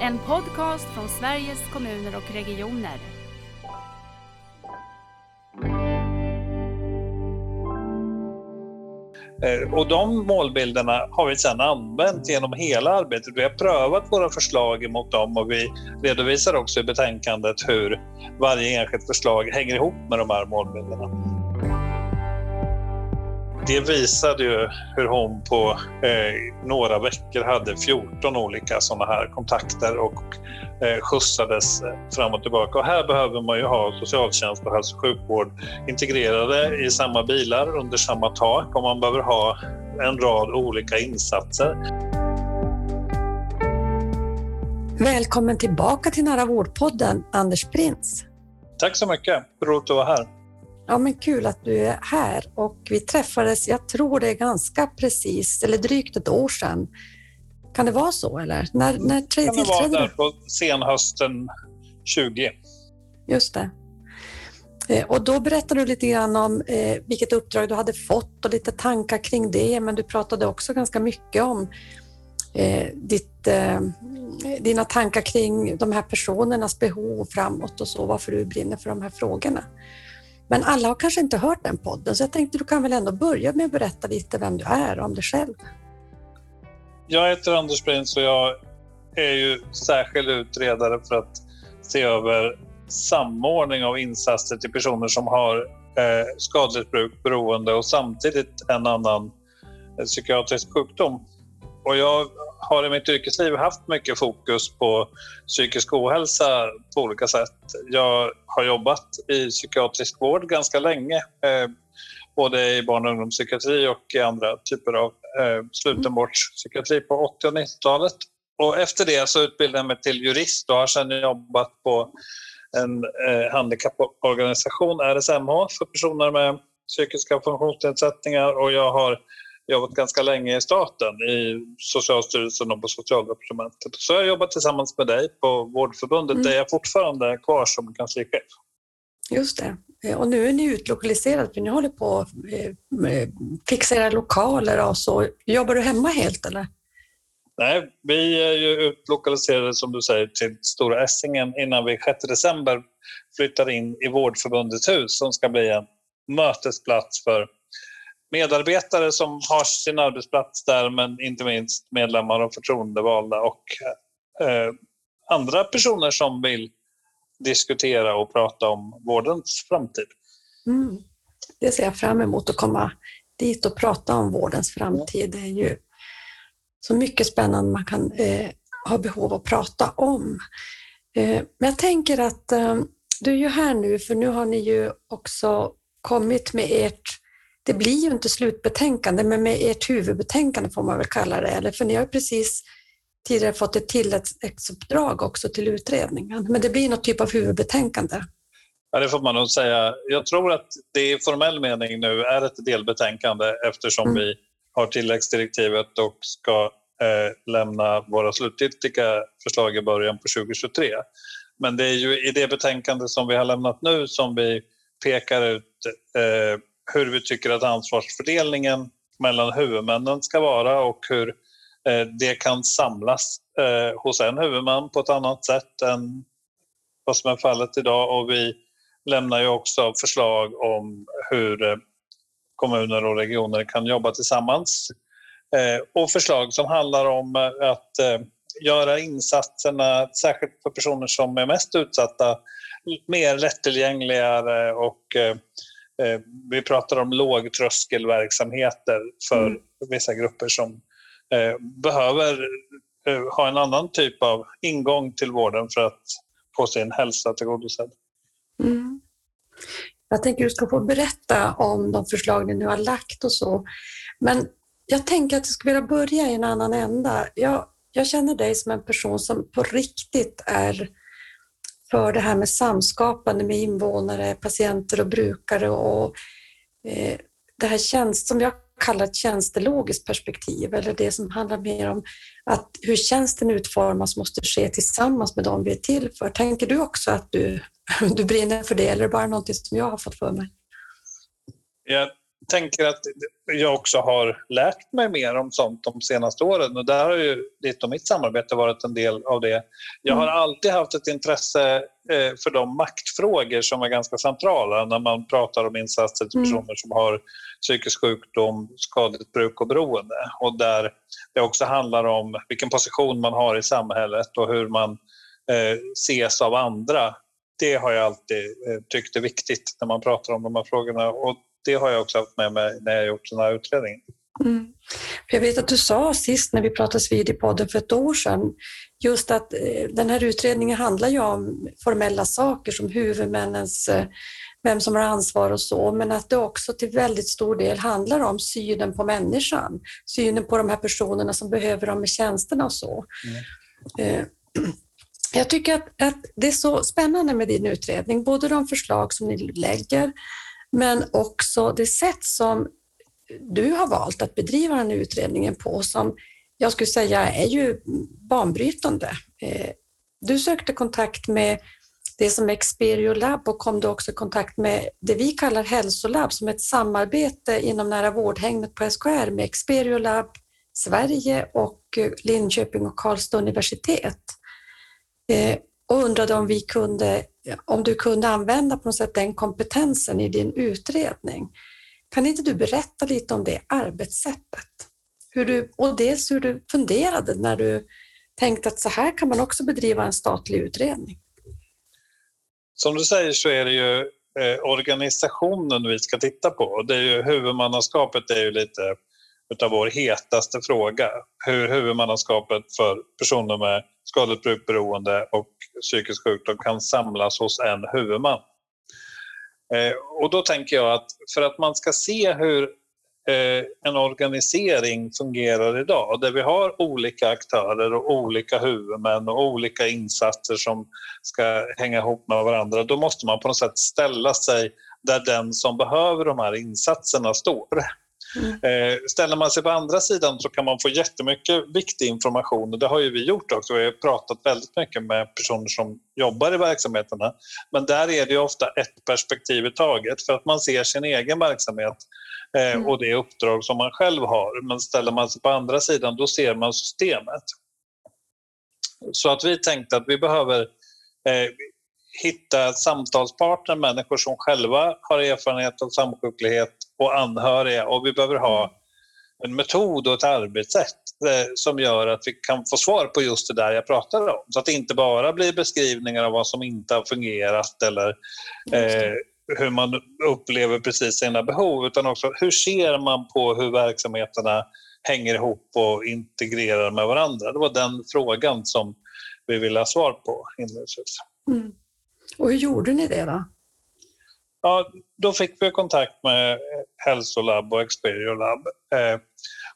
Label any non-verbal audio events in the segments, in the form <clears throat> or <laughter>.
En podcast från Sveriges kommuner och regioner. Eh, och de målbilderna har vi sedan använt genom hela arbetet. Vi har prövat våra förslag mot dem och vi redovisar också i betänkandet hur varje enskilt förslag hänger ihop med de här målbilderna det visade ju hur hon på eh, några veckor hade 14 olika sådana här kontakter och eh, skjutsades fram och tillbaka. Och här behöver man ju ha socialtjänst och hälso och sjukvård integrerade i samma bilar under samma tak och man behöver ha en rad olika insatser. Välkommen tillbaka till Nära vårdpodden, Anders Prins. Tack så mycket, roligt att vara här. Ja, men kul att du är här och vi träffades, jag tror det är ganska precis, eller drygt ett år sedan. Kan det vara så eller? När, när tillträdde du? Kan det vara där på senhösten 20. Just det. Eh, och då berättade du lite grann om eh, vilket uppdrag du hade fått och lite tankar kring det, men du pratade också ganska mycket om eh, ditt, dina tankar kring de här personernas behov framåt och så, varför du brinner för de här frågorna. Men alla har kanske inte hört den podden, så jag tänkte du kan väl ändå börja med att berätta lite vem du är och om dig själv. Jag heter Anders Prins och jag är ju särskild utredare för att se över samordning av insatser till personer som har eh, skadligt bruk, beroende och samtidigt en annan eh, psykiatrisk sjukdom. Och jag har i mitt yrkesliv haft mycket fokus på psykisk ohälsa på olika sätt. Jag har jobbat i psykiatrisk vård ganska länge, eh, både i barn och ungdomspsykiatri och i andra typer av eh, slutenvårdspsykiatri på 80 och 90-talet. Och efter det så utbildade jag mig till jurist och har sedan jobbat på en eh, handikapporganisation, RSMH, för personer med psykiska funktionsnedsättningar och jag har jobbat ganska länge i staten, i Socialstyrelsen och på Socialdepartementet. Så jag har jobbat tillsammans med dig på Vårdförbundet mm. där jag fortfarande är kvar som kanslichef. Just det. Eh, och nu är ni utlokaliserade för ni håller på att eh, fixa era lokaler och så. Jobbar du hemma helt eller? Nej, vi är ju utlokaliserade som du säger till Stora Essingen innan vi 6 december flyttar in i Vårdförbundets hus som ska bli en mötesplats för medarbetare som har sin arbetsplats där men inte minst medlemmar och förtroendevalda och eh, andra personer som vill diskutera och prata om vårdens framtid. Mm. Det ser jag fram emot att komma dit och prata om vårdens framtid. Det är ju så mycket spännande man kan eh, ha behov att prata om. Eh, men jag tänker att eh, du är ju här nu, för nu har ni ju också kommit med ert det blir ju inte slutbetänkande, men med ert huvudbetänkande får man väl kalla det, eller för ni har precis tidigare fått ett tilläggsuppdrag också till utredningen, men det blir något typ av huvudbetänkande. Ja, det får man nog säga. Jag tror att det i formell mening nu är ett delbetänkande eftersom mm. vi har tilläggsdirektivet och ska eh, lämna våra slutgiltiga förslag i början på 2023. Men det är ju i det betänkande som vi har lämnat nu som vi pekar ut eh, hur vi tycker att ansvarsfördelningen mellan huvudmännen ska vara och hur eh, det kan samlas eh, hos en huvudman på ett annat sätt än vad som är fallet idag. Och vi lämnar ju också förslag om hur eh, kommuner och regioner kan jobba tillsammans. Och förslag som handlar om att göra insatserna, särskilt för personer som är mest utsatta, mer lättillgängligare och Eh, vi pratar om lågtröskelverksamheter för mm. vissa grupper som eh, behöver eh, ha en annan typ av ingång till vården för att få sin hälsa tillgodosedd. Mm. Jag tänker att du ska få berätta om de förslag ni nu har lagt och så. Men jag tänker att jag skulle vilja börja i en annan ända. Jag, jag känner dig som en person som på riktigt är för det här med samskapande med invånare, patienter och brukare och eh, det här tjänst, som jag kallar ett tjänstelogiskt perspektiv eller det som handlar mer om att hur tjänsten utformas måste ske tillsammans med dem vi är till för. Tänker du också att du, <laughs> du brinner för det eller är det bara någonting som jag har fått för mig? Jag tänker att jag också har lärt mig mer om sånt de senaste åren och där har ju ditt och mitt samarbete varit en del av det. Jag har mm. alltid haft ett intresse eh, för de maktfrågor som är ganska centrala när man pratar om insatser till mm. personer som har psykisk sjukdom, skadligt bruk och beroende och där det också handlar om vilken position man har i samhället och hur man eh, ses av andra det har jag alltid eh, tyckt är viktigt när man pratar om de här frågorna och det har jag också haft med mig när jag gjort den här utredningen. Mm. Jag vet att du sa sist när vi pratades vid i podden för ett år sedan, just att eh, den här utredningen handlar ju om formella saker som huvudmännens, eh, vem som har ansvar och så, men att det också till väldigt stor del handlar om synen på människan, synen på de här personerna som behöver de här tjänsterna och så. Mm. <clears throat> Jag tycker att, att, det är så spännande med din utredning, både de förslag som ni lägger, men också det sätt som du har valt att bedriva den här utredningen på, som jag skulle säga är ju banbrytande. Eh, du sökte kontakt med det som är Experio Lab och kom då också i kontakt med det vi kallar Hälsolab som är ett samarbete inom nära vårdhägnet på SKR med Experio Lab Sverige och eh, Linköping och Karlstad universitet. Eh, och undrade om, vi kunde, om du kunde använda på något sätt den kompetensen i din utredning. Kan inte du berätta lite om det arbetssättet? Hur du, och dels hur du funderade när du tänkte att så här kan man också bedriva en statlig utredning. Som du säger så är det ju eh, organisationen vi ska titta på. Det är ju, huvudmannaskapet är ju lite utav vår hetaste fråga. Hur huvudmannaskapet för personer med skadligt brukberoende och psykisk sjukdom kan samlas hos en huvudman. Eh, och då tänker jag att för att man ska se hur eh, en organisering fungerar idag, där vi har olika aktörer och olika huvudmän och olika insatser som ska hänga ihop med varandra, då måste man på något sätt ställa sig där den som behöver de här insatserna står. Mm. Eh, ställer man sig på andra sidan så kan man få jättemycket viktig information och det har ju vi gjort också. Vi har pratat väldigt mycket med personer som jobbar i verksamheterna. Men där är det ofta ett perspektiv i taget för att man ser sin egen verksamhet eh, mm. och det uppdrag som man själv har. Men ställer man sig på andra sidan då ser man systemet. Så att vi tänkte att vi behöver eh, hitta samtalspartner, människor som själva har erfarenhet av samsjuklighet och anhöriga och vi behöver ha en metod och ett arbetssätt eh, som gör att vi kan få svar på just det där jag pratade om. Så att det inte bara blir beskrivningar av vad som inte har fungerat eller eh, hur man upplever precis sina behov utan också hur ser man på hur verksamheterna hänger ihop och integrerar med varandra. Det var den frågan som vi ville ha svar på inledningsvis. Mm. Och hur gjorde ni det då? Ja, då fick vi kontakt med Hälsolab och Experio Lab. Eh,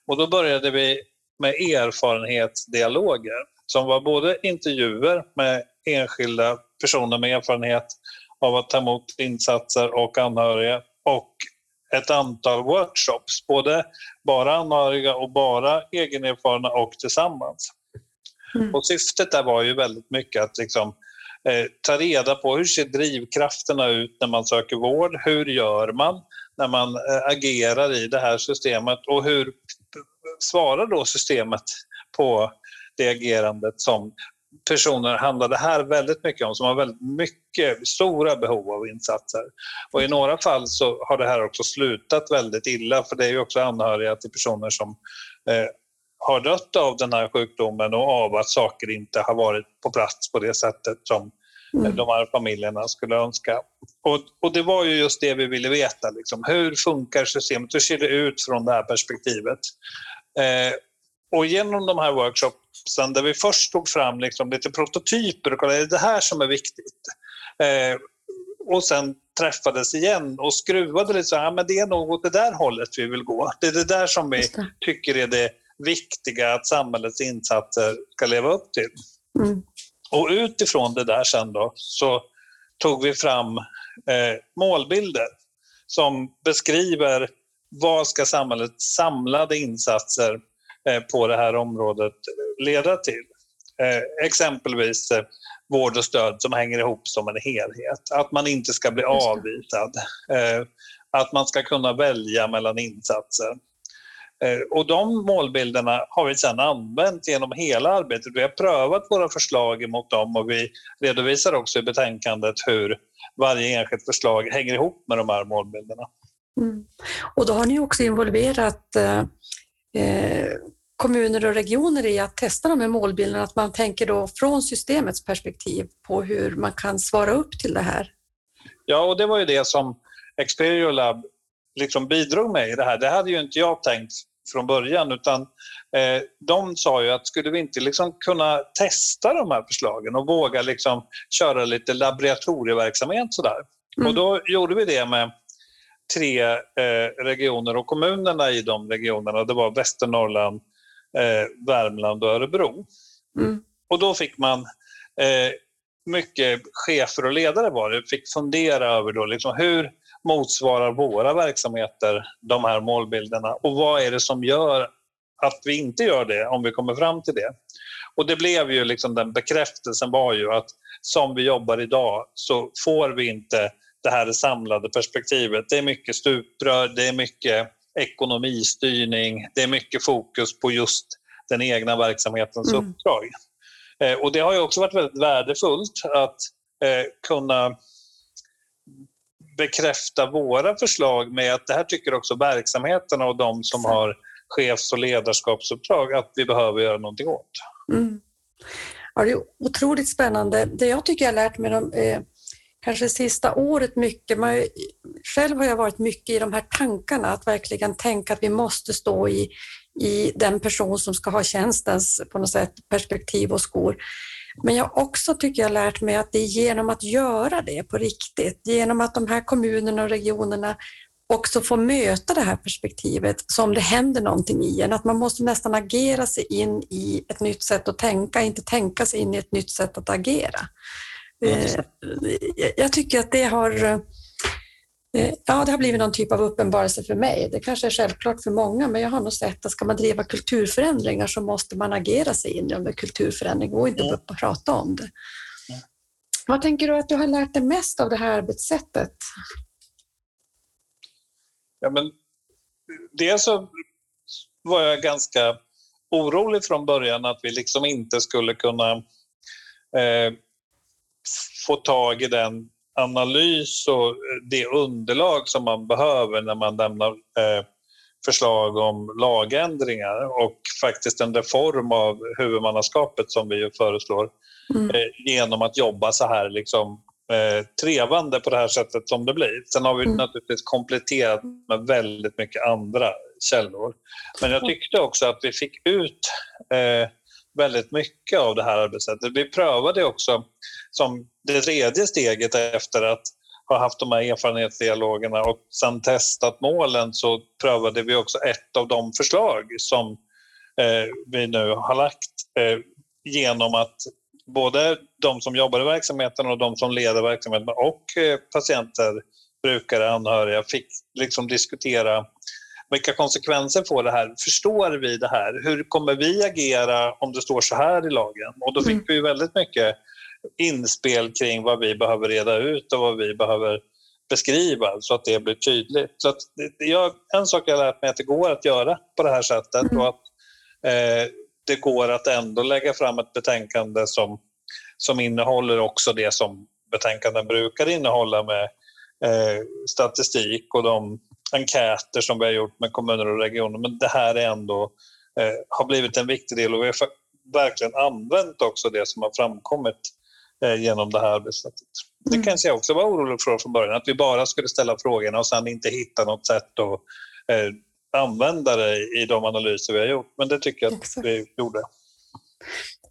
och då började vi med erfarenhetsdialoger som var både intervjuer med enskilda personer med erfarenhet av att ta emot insatser och anhöriga och ett antal workshops, både bara anhöriga och bara egenerfarna och tillsammans. Mm. Och syftet där var ju väldigt mycket att liksom Eh, ta reda på hur ser drivkrafterna ut när man söker vård? Hur gör man när man eh, agerar i det här systemet och hur svarar då systemet på det agerandet som personer handlar det här väldigt mycket om som har väldigt mycket stora behov av insatser. Och i några fall så har det här också slutat väldigt illa för det är ju också anhöriga till personer som eh, har dött av den här sjukdomen och av att saker inte har varit på plats på det sättet som mm. de här familjerna skulle önska. Och, och, det var ju just det vi ville veta. Liksom. Hur funkar systemet? Hur ser det ut från det här perspektivet? Eh, och genom de här workshopsen där vi först tog fram liksom lite prototyper och kollade, är det här som är viktigt? Eh, och sen träffades igen och skruvade lite så här, men det är nog åt det där hållet vi vill gå. Det är det där som vi tycker är det viktiga att samhällets insatser ska leva upp till. Mm. Och utifrån det där sen då så tog vi fram eh, målbilder som beskriver vad ska samhällets samlade insatser eh, på det här området leda till. Eh, exempelvis eh, vård och stöd som hänger ihop som en helhet. Att man inte ska bli avvisad. Eh, att man ska kunna välja mellan insatser. Eh, och de målbilderna har vi sedan använt genom hela arbetet. Vi har prövat våra förslag emot dem och vi redovisar också i betänkandet hur varje enskilt förslag hänger ihop med de här målbilderna. Mm. Och då har ni också involverat eh, eh, kommuner och regioner i att testa de här målbilderna, att man tänker då från systemets perspektiv på hur man kan svara upp till det här. Ja, och det var ju det som Experio Lab liksom bidrog med i det här. Det hade ju inte jag tänkt från början utan eh, de sa ju att skulle vi inte liksom kunna testa de här förslagen och våga liksom köra lite laboratorieverksamhet sådär. Mm. Och då gjorde vi det med tre eh, regioner och kommunerna i de regionerna, det var Västernorrland, eh, Värmland och Örebro. Mm. Och då fick man eh, mycket chefer och ledare var det, fick fundera över då, liksom, hur motsvarar våra verksamheter de här målbilderna och vad är det som gör att vi inte gör det om vi kommer fram till det. Och det blev ju liksom den bekräftelsen var ju att som vi jobbar idag så får vi inte det här samlade perspektivet. Det är mycket stuprör, det är mycket ekonomistyrning, det är mycket fokus på just den egna verksamhetens mm. uppdrag. Eh, och det har ju också varit väldigt värdefullt att eh, kunna bekräfta våra förslag med att det här tycker också verksamheterna och de som har chefs och ledarskapsuppdrag att vi behöver göra någonting åt. Mm. Ja, det är otroligt spännande. Det jag tycker jag lärt mig de, eh, kanske sista året mycket, man, själv har jag varit mycket i de här tankarna, att verkligen tänka att vi måste stå i, i den person som ska ha tjänstens på något sätt perspektiv och skor. Men jag också tycker jag lärt mig att det är genom att göra det på riktigt, genom att de här kommunerna och regionerna också får möta det här perspektivet som det händer någonting i en. Att man måste nästan agera sig in i ett nytt sätt att tänka, inte tänka sig in i ett nytt sätt att agera. Eh, jag tycker att det har ja, det har blivit någon typ av uppenbarelse för mig. Det kanske är självklart för många, men jag har nog sett att ska man driva kulturförändringar så måste man agera sig in i kulturförändring och inte bara prata om det. Vad tänker du att du har lärt dig mest av det här arbetssättet? Ja, men dels så var jag ganska orolig från början att vi liksom inte skulle kunna eh, få tag i den analys och det underlag som man behöver när man lämnar eh, förslag om lagändringar och faktiskt en reform av huvudmannaskapet som vi föreslår mm. eh, genom att jobba så här liksom, eh, trevande på det här sättet som det blir. Sen har vi mm. naturligtvis kompletterat med väldigt mycket andra källor. Men jag tyckte också att vi fick ut eh, väldigt mycket av det här arbetssättet. Vi prövade också som det tredje steget efter att ha haft de här erfarenhetsdialogerna och sen testat målen så prövade vi också ett av de förslag som eh, vi nu har lagt eh, genom att både de som jobbar i verksamheten och de som leder verksamheten och eh, patienter, brukare, anhöriga fick liksom diskutera vilka konsekvenser får det här? Förstår vi det här? Hur kommer vi agera om det står så här i lagen? Och då fick mm. vi väldigt mycket inspel kring vad vi behöver reda ut och vad vi behöver beskriva så att det blir tydligt. Så att jag, en sak jag har lärt mig att det går att göra på det här sättet mm. och att eh, det går att ändå lägga fram ett betänkande som, som innehåller också det som betänkanden brukar innehålla med eh, statistik och de enkäter som vi har gjort med kommuner och regioner. Men det här är ändå, eh, har blivit en viktig del och vi har verkligen använt också det som har framkommit eh, genom det här arbetssättet. Det mm. kan jag också vara orolig för från början, att vi bara skulle ställa frågorna och sen inte hitta något sätt att eh, använda det i de analyser vi har gjort. Men det tycker jag att Exakt. vi gjorde.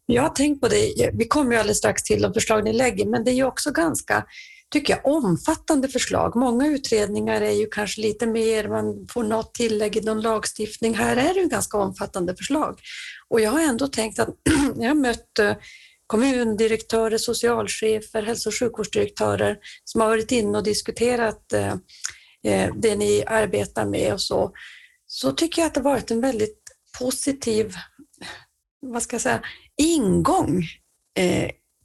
Jag har tänkt på det, vi kommer ju alldeles strax till de förslag ni lägger, men det är ju också ganska tycker jag, omfattande förslag. Många utredningar är ju kanske lite mer, man får något tillägg i någon lagstiftning. Här är det ju ganska omfattande förslag. Och jag har ändå tänkt att <clears throat> jag har mött eh, kommundirektörer, socialchefer, hälso och sjukvårdsdirektörer som har varit inne och diskuterat eh, eh, det ni arbetar med och så, så tycker jag att det har varit en väldigt positiv vad ska jag säga, ingång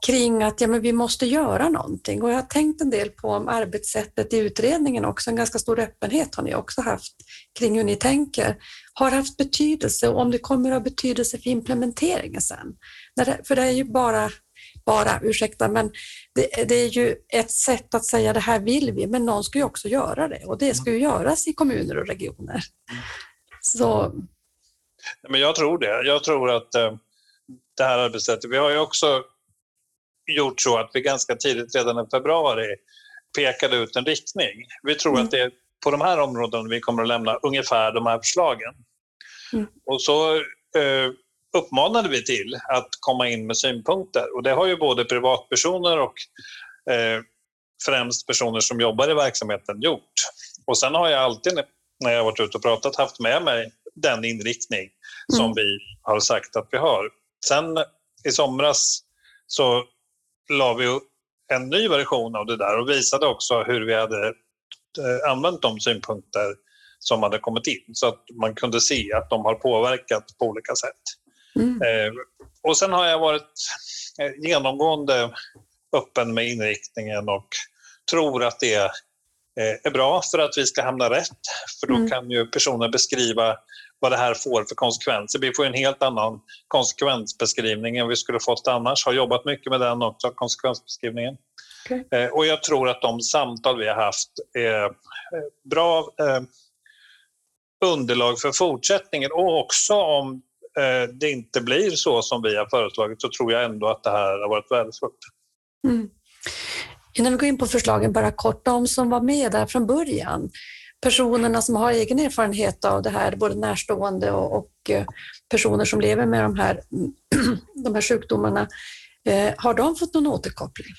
kring att ja, men vi måste göra någonting. Och jag har tänkt en del på om arbetssättet i utredningen också, en ganska stor öppenhet har ni också haft kring hur ni tänker, har haft betydelse och om det kommer att ha betydelse för implementeringen sen. För det är ju bara bara, ursäkta, men det, det, är ju ett sätt att säga det här vill vi, men någon ska ju också göra det och det ska ju göras i kommuner och regioner. Så... Men jag tror det. Jag tror att eh, det här arbetssättet, vi har ju också gjort så att vi ganska tidigt, redan i februari, pekade ut en riktning. Vi tror mm. att det är på de här områdena vi kommer att lämna ungefär de här förslagen. Mm. Och så eh, uppmanade vi till att komma in med synpunkter och det har ju både privatpersoner och eh, främst personer som jobbar i verksamheten gjort. Och sen har jag alltid när jag varit ute och pratat haft med mig den inriktning som mm. vi har sagt att vi har. Sen i somras så la vi en ny version av det där och visade också hur vi hade eh, använt de synpunkter som hade kommit in så att man kunde se att de har påverkat på olika sätt. Mm. Eh, och sen har jag varit eh, genomgående öppen med inriktningen och tror att det är bra för att vi ska hamna rätt. För då mm. kan ju personer beskriva vad det här får för konsekvenser. Vi får en helt annan konsekvensbeskrivning än vi skulle fått annars. Har jobbat mycket med den också, konsekvensbeskrivningen. Okay. Eh, och jag tror att de samtal vi har haft är eh, bra eh, underlag för fortsättningen och också om det inte blir så som vi har föreslagit så tror jag ändå att det här har varit värdefullt. Mm. Innan vi går in på förslagen, bara kort, de som var med där från början, personerna som har egen erfarenhet av det här, både närstående och, och eh, personer som lever med de här, <clears throat> de här sjukdomarna, eh, har de fått någon återkoppling?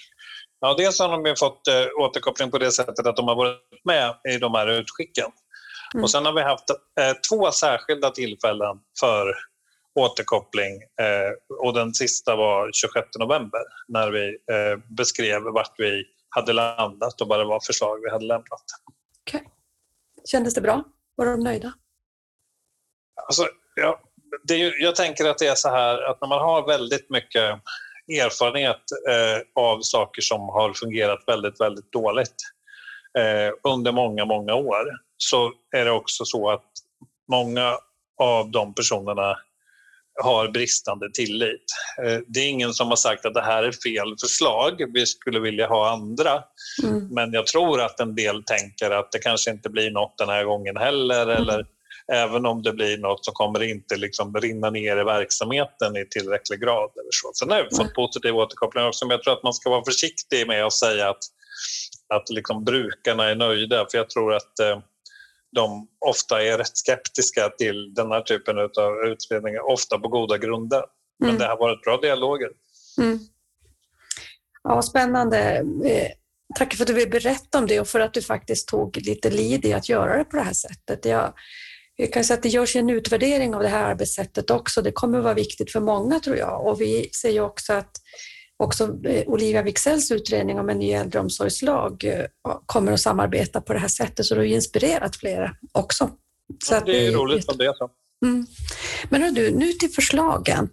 Ja, dels har de fått eh, återkoppling på det sättet att de har varit med i de här utskicken. Mm. Och sen har vi haft eh, två särskilda tillfällen för återkoppling eh, och den sista var 26 november när vi eh, beskrev vart vi hade landat och vad det var förslag vi hade lämnat. Okay. Kändes det bra? Var de nöjda? Alltså, ja, det är, jag tänker att det är så här att när man har väldigt mycket erfarenhet eh, av saker som har fungerat väldigt, väldigt dåligt eh, under många, många år så är det också så att många av de personerna har bristande tillit. Eh, det är ingen som har sagt att det här är fel förslag, vi skulle vilja ha andra. Mm. Men jag tror att en del tänker att det kanske inte blir något den här gången heller mm. eller även om det blir något så kommer det inte liksom rinna ner i verksamheten i tillräcklig grad. Eller så. Sen har jag fått positiv återkoppling också men jag tror att man ska vara försiktig med att säga att, att liksom brukarna är nöjda för jag tror att eh, de ofta är rätt skeptiska till den här typen av utredningar, ofta på goda grunder. Men mm. det har varit bra dialoger. Mm. Ja, spännande. Eh, tack för att du vill berätta om det och för att du faktiskt tog lite lid i att göra det på det här sättet. Jag, jag kan säga att det görs en utvärdering av det här arbetssättet också. Det kommer att vara viktigt för många tror jag och vi ser ju också att också eh, Olivia Wigzells utredning om en ny äldreomsorgslag eh, kommer att samarbeta på det här sättet, så det har inspirerat flera också. Så ja, det är roligt om det är så. Mm. Men du, nu till förslagen.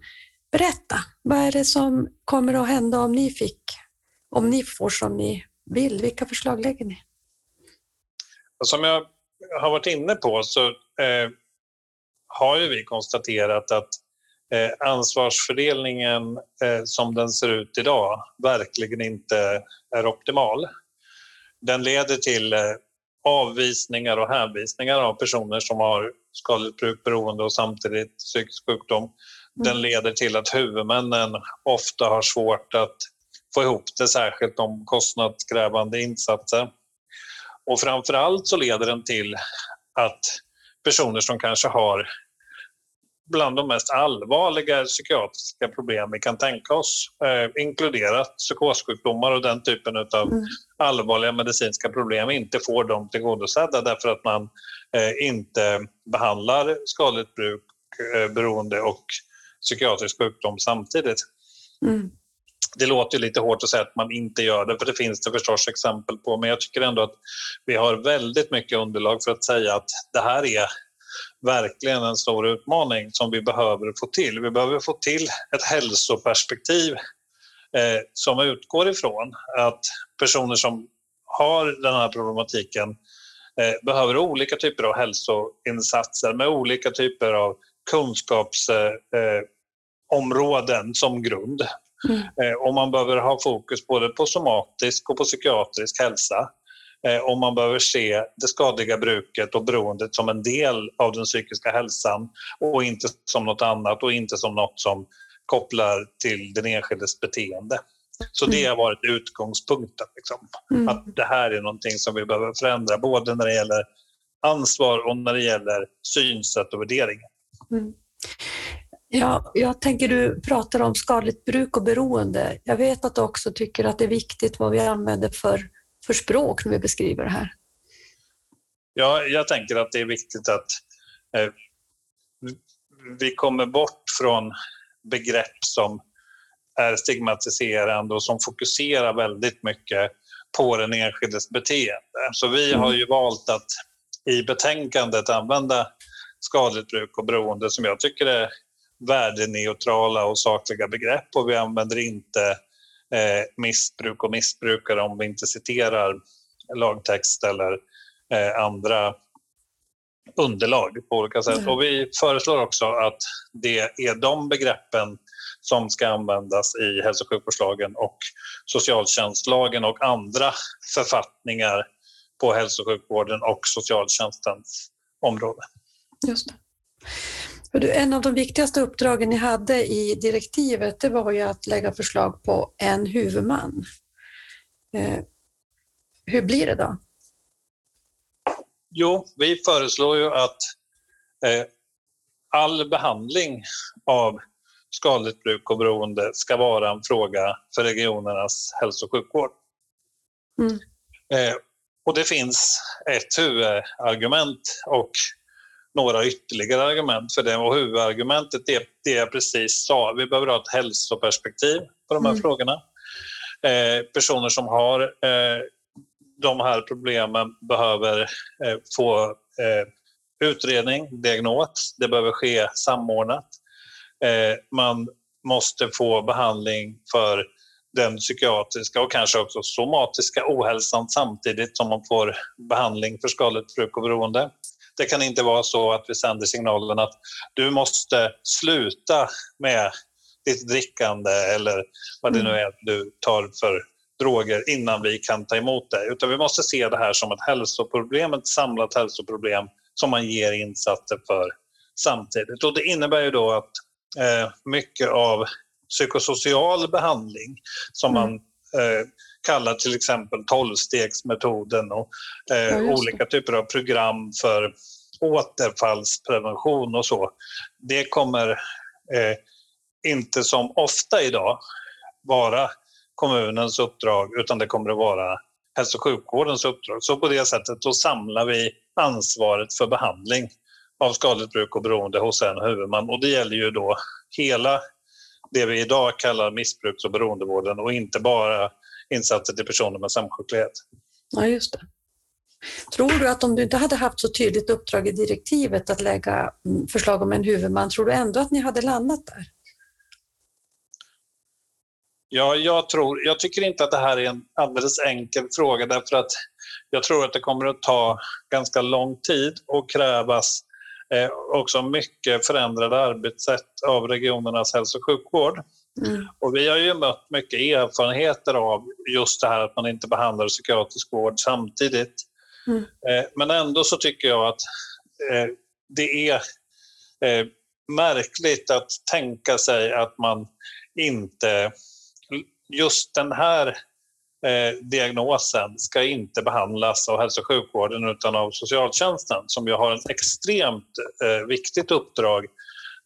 Berätta, vad är det som kommer att hända om ni fick, om ni får som ni vill? Vilka förslag lägger ni? Som jag har varit inne på så eh, har ju vi konstaterat att Eh, ansvarsfördelningen eh, som den ser ut idag verkligen inte är optimal. Den leder till eh, avvisningar och hänvisningar av personer som har skadligt brukberoende och samtidigt psykisk sjukdom. Den mm. leder till att huvudmännen ofta har svårt att få ihop det, särskilt om kostnadskrävande insatser. Och framför allt så leder den till att personer som kanske har bland de mest allvarliga psykiatriska problem vi kan tänka oss, eh, inkluderat psykossjukdomar och den typen av mm. allvarliga medicinska problem, inte får dem tillgodosedda därför att man eh, inte behandlar skadligt bruk, eh, beroende och psykiatrisk sjukdom samtidigt. Mm. Det låter lite hårt att säga att man inte gör det, för det finns det förstås exempel på, men jag tycker ändå att vi har väldigt mycket underlag för att säga att det här är verkligen en stor utmaning som vi behöver få till. Vi behöver få till ett hälsoperspektiv eh, som utgår ifrån att personer som har den här problematiken eh, behöver olika typer av hälsoinsatser med olika typer av kunskapsområden eh, som grund. Mm. Eh, och man behöver ha fokus både på somatisk och på psykiatrisk hälsa. Eh, och man behöver se det skadliga bruket och beroendet som en del av den psykiska hälsan och inte som något annat och inte som något som kopplar till den enskildes beteende. Så det har varit utgångspunkten. Liksom. Mm. Att det här är någonting som vi behöver förändra både när det gäller ansvar och när det gäller synsätt och värderingar. Mm. Ja, jag tänker du pratar om skadligt bruk och beroende. Jag vet att du också tycker att det är viktigt vad vi använder för, för språk när vi beskriver det här. Ja, jag tänker att det är viktigt att eh, vi kommer bort från begrepp som är stigmatiserande och som fokuserar väldigt mycket på den enskildes beteende. Så vi har ju valt att i betänkandet använda skadligt bruk och beroende som jag tycker är värdeneutrala och sakliga begrepp och vi använder inte eh, missbruk och missbrukare om vi inte citerar lagtext eller eh, andra underlag på olika sätt. Mm. Och vi föreslår också att det är de begreppen som ska användas i hälso och sjukvårdslagen och socialtjänstlagen och andra författningar på hälso och sjukvården och socialtjänstens område. Just det. En av de viktigaste uppdragen ni hade i direktivet det var ju att lägga förslag på en huvudman. Eh, hur blir det då? Jo, vi föreslår ju att eh, all behandling av skadligt bruk och beroende ska vara en fråga för regionernas hälso och sjukvård. Mm. Eh, och det finns ett huvudargument och några ytterligare argument för det. Och huvudargumentet är det jag precis sa. Vi behöver ha ett hälsoperspektiv på de här mm. frågorna. Eh, personer som har eh, de här problemen behöver eh, få eh, utredning, diagnos. Det behöver ske samordnat. Eh, man måste få behandling för den psykiatriska och kanske också somatiska ohälsan samtidigt som man får behandling för skadligt bruk och beroende. Det kan inte vara så att vi sänder signalen att du måste sluta med ditt drickande eller vad det nu mm. är du tar för droger innan vi kan ta emot dig. Utan vi måste se det här som ett hälsoproblem, ett samlat hälsoproblem som man ger insatser för samtidigt. Och det innebär ju då att eh, mycket av psykosocial behandling som mm. man eh, kallar till exempel tolvstegsmetoden och eh, ja, olika typer av program för återfallsprevention och så. Det kommer eh, inte som ofta idag vara kommunens uppdrag utan det kommer att vara hälso och sjukvårdens uppdrag. Så på det sättet då samlar vi ansvaret för behandling av skadligt bruk och beroende hos en huvudman och det gäller ju då hela det vi idag kallar missbruks och beroendevården och inte bara insatser till personer med samsjuklighet. Ja, just det. Tror du att om du inte hade haft så tydligt uppdrag i direktivet att lägga mm, förslag om en huvudman, tror du ändå att ni hade landat där? Ja, jag, tror, jag tycker inte att det här är en alldeles enkel fråga därför att jag tror att det kommer att ta ganska lång tid och krävas eh, också mycket förändrade arbetssätt av regionernas hälso och sjukvård. Mm. Och vi har ju mött mycket erfarenheter av just det här att man inte behandlar psykiatrisk vård samtidigt. Mm. Eh, men ändå så tycker jag att eh, det är eh, märkligt att tänka sig att man inte just den här eh, diagnosen ska inte behandlas av hälso och sjukvården utan av socialtjänsten som ju har ett extremt eh, viktigt uppdrag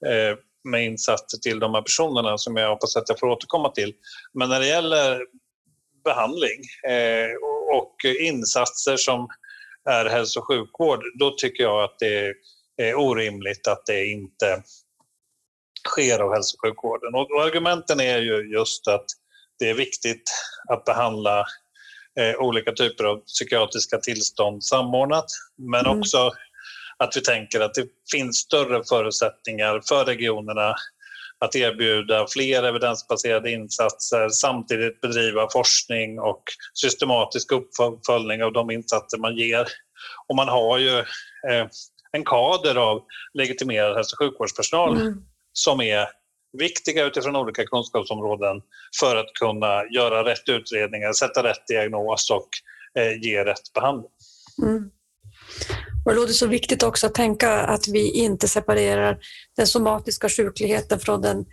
eh, med insatser till de här personerna som jag hoppas att jag får återkomma till. Men när det gäller behandling eh, och insatser som är hälso och sjukvård, då tycker jag att det är orimligt att det inte sker av hälso och sjukvården. Och argumenten är ju just att det är viktigt att behandla eh, olika typer av psykiatriska tillstånd samordnat men mm. också att vi tänker att det finns större förutsättningar för regionerna att erbjuda fler evidensbaserade insatser, samtidigt bedriva forskning och systematisk uppföljning av de insatser man ger. Och man har ju eh, en kader av legitimerad hälso och sjukvårdspersonal mm. som är viktiga utifrån olika kunskapsområden för att kunna göra rätt utredningar, sätta rätt diagnos och eh, ge rätt behandling. Mm. Och det låter så viktigt också att tänka att vi inte separerar den somatiska sjukligheten från den,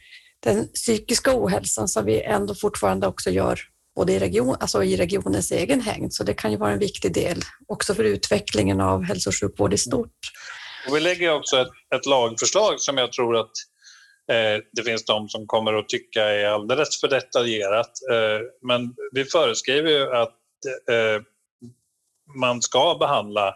den psykiska ohälsan som vi ändå fortfarande också gör både i, region, alltså i regionens egen hängd. Så det kan ju vara en viktig del också för utvecklingen av hälso och sjukvård i stort. Och vi lägger också ett, ett lagförslag som jag tror att det finns de som kommer att tycka är alldeles för detaljerat. Eh, men vi föreskriver ju att eh, man ska behandla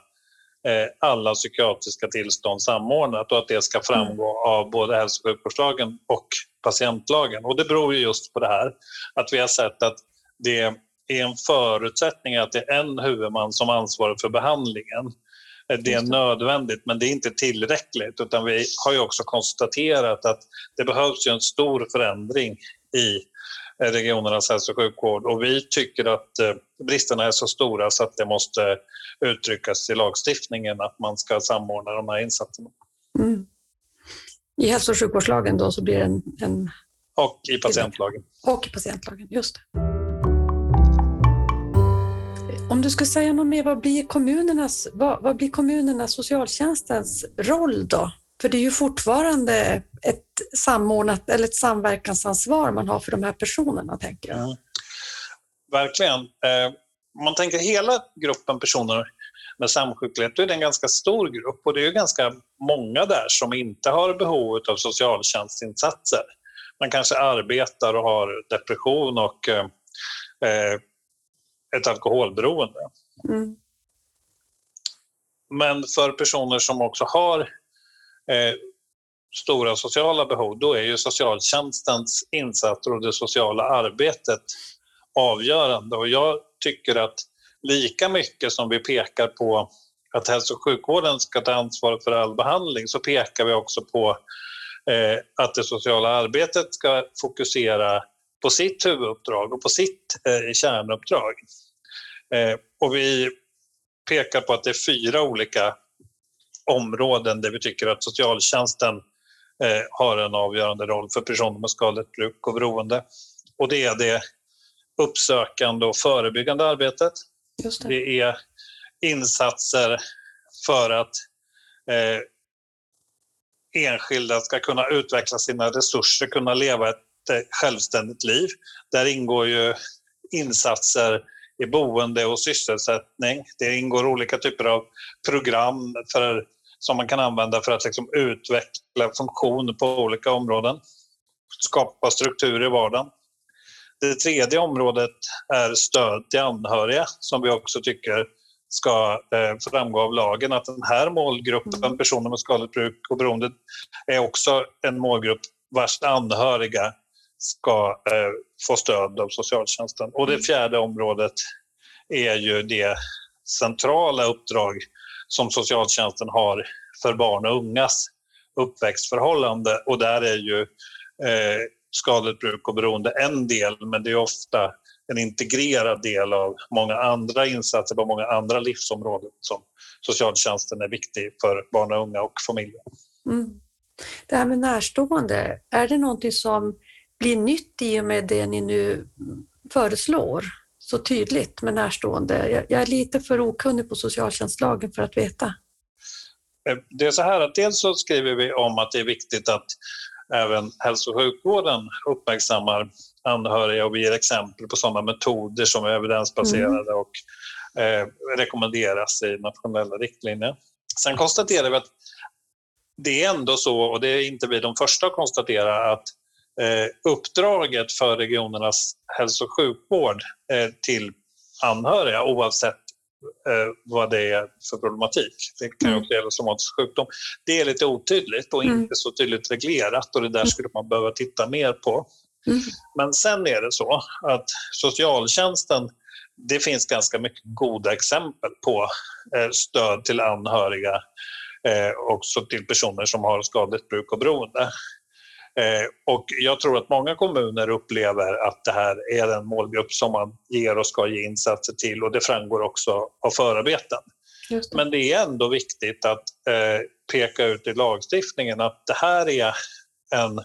eh, alla psykiatriska tillstånd samordnat och att det ska framgå mm. av både hälso och sjukvårdslagen och patientlagen. Och det beror ju just på det här att vi har sett att det är en förutsättning att det är en huvudman som ansvarar för behandlingen. Det är nödvändigt, men det är inte tillräckligt. Utan vi har ju också konstaterat att det behövs en stor förändring i regionernas hälso och sjukvård. Och vi tycker att eh, bristerna är så stora så att det måste uttryckas i lagstiftningen att man ska samordna de här insatserna. Mm. I hälso och sjukvårdslagen då så blir det en, en... Och i patientlagen. Och i patientlagen, just det. Om du skulle säga något mer, vad blir kommunernas, vad, vad blir kommunernas socialtjänstens roll då? För det är ju fortfarande ett samordnat eller ett samverkansansvar man har för de här personerna, tänker jag. Mm. Verkligen. Eh, om man tänker hela gruppen personer med samsjuklighet, då är det en ganska stor grupp och det är ganska många där som inte har behov av socialtjänstinsatser. Man kanske arbetar och har depression och eh, eh ett alkoholberoende. Mm. Men för personer som också har eh, stora sociala behov, då är ju socialtjänstens insatser och det sociala arbetet avgörande. Och jag tycker att lika mycket som vi pekar på att hälso och sjukvården ska ta ansvar för all behandling så pekar vi också på eh, att det sociala arbetet ska fokusera på sitt huvuduppdrag och på sitt eh, kärnuppdrag. Eh, och vi pekar på att det är fyra olika områden där vi tycker att socialtjänsten eh, har en avgörande roll för personer med skadligt bruk och beroende. Och det är det uppsökande och förebyggande arbetet. Det. det. är insatser för att eh, enskilda ska kunna utveckla sina resurser, kunna leva ett självständigt liv. Där ingår ju insatser i boende och sysselsättning. Det ingår olika typer av program för, som man kan använda för att liksom utveckla funktioner på olika områden. Skapa struktur i vardagen. Det tredje området är stöd till anhöriga som vi också tycker ska eh, framgå av lagen att den här målgruppen, mm. personer med skadligt bruk och beroende, är också en målgrupp vars anhöriga ska eh, få stöd av socialtjänsten. Och det mm. fjärde området är ju det centrala uppdrag som socialtjänsten har för barn och ungas uppväxtförhållande och där är ju eh, skadligt bruk och beroende en del men det är ofta en integrerad del av många andra insatser på många andra livsområden som socialtjänsten är viktig för barn och unga och familjer. Mm. Det här med närstående, är det någonting som blir nytt i och med det ni nu föreslår? Så tydligt med närstående. Jag är lite för okunnig på socialtjänstlagen för att veta. Eh, det är så här att dels så skriver vi om att det är viktigt att även hälso och sjukvården uppmärksammar anhöriga och vi ger exempel på sådana metoder som är evidensbaserade mm. och eh, rekommenderas i nationella riktlinjer. Sen konstaterar vi att det är ändå så, och det är inte vi de första att konstatera, att eh, uppdraget för regionernas hälso och sjukvård eh, till anhöriga oavsett eh, vad det är för problematik. Det kan mm. också gälla somatisk sjukdom. Det är lite otydligt och mm. inte så tydligt reglerat och det där skulle man behöva titta mer på. Mm. Men sen är det så att socialtjänsten, det finns ganska mycket goda exempel på stöd till anhöriga eh, också till personer som har skadligt bruk och beroende. Eh, och jag tror att många kommuner upplever att det här är en målgrupp som man ger och ska ge insatser till och det framgår också av förarbeten. Det. Men det är ändå viktigt att eh, peka ut i lagstiftningen att det här är en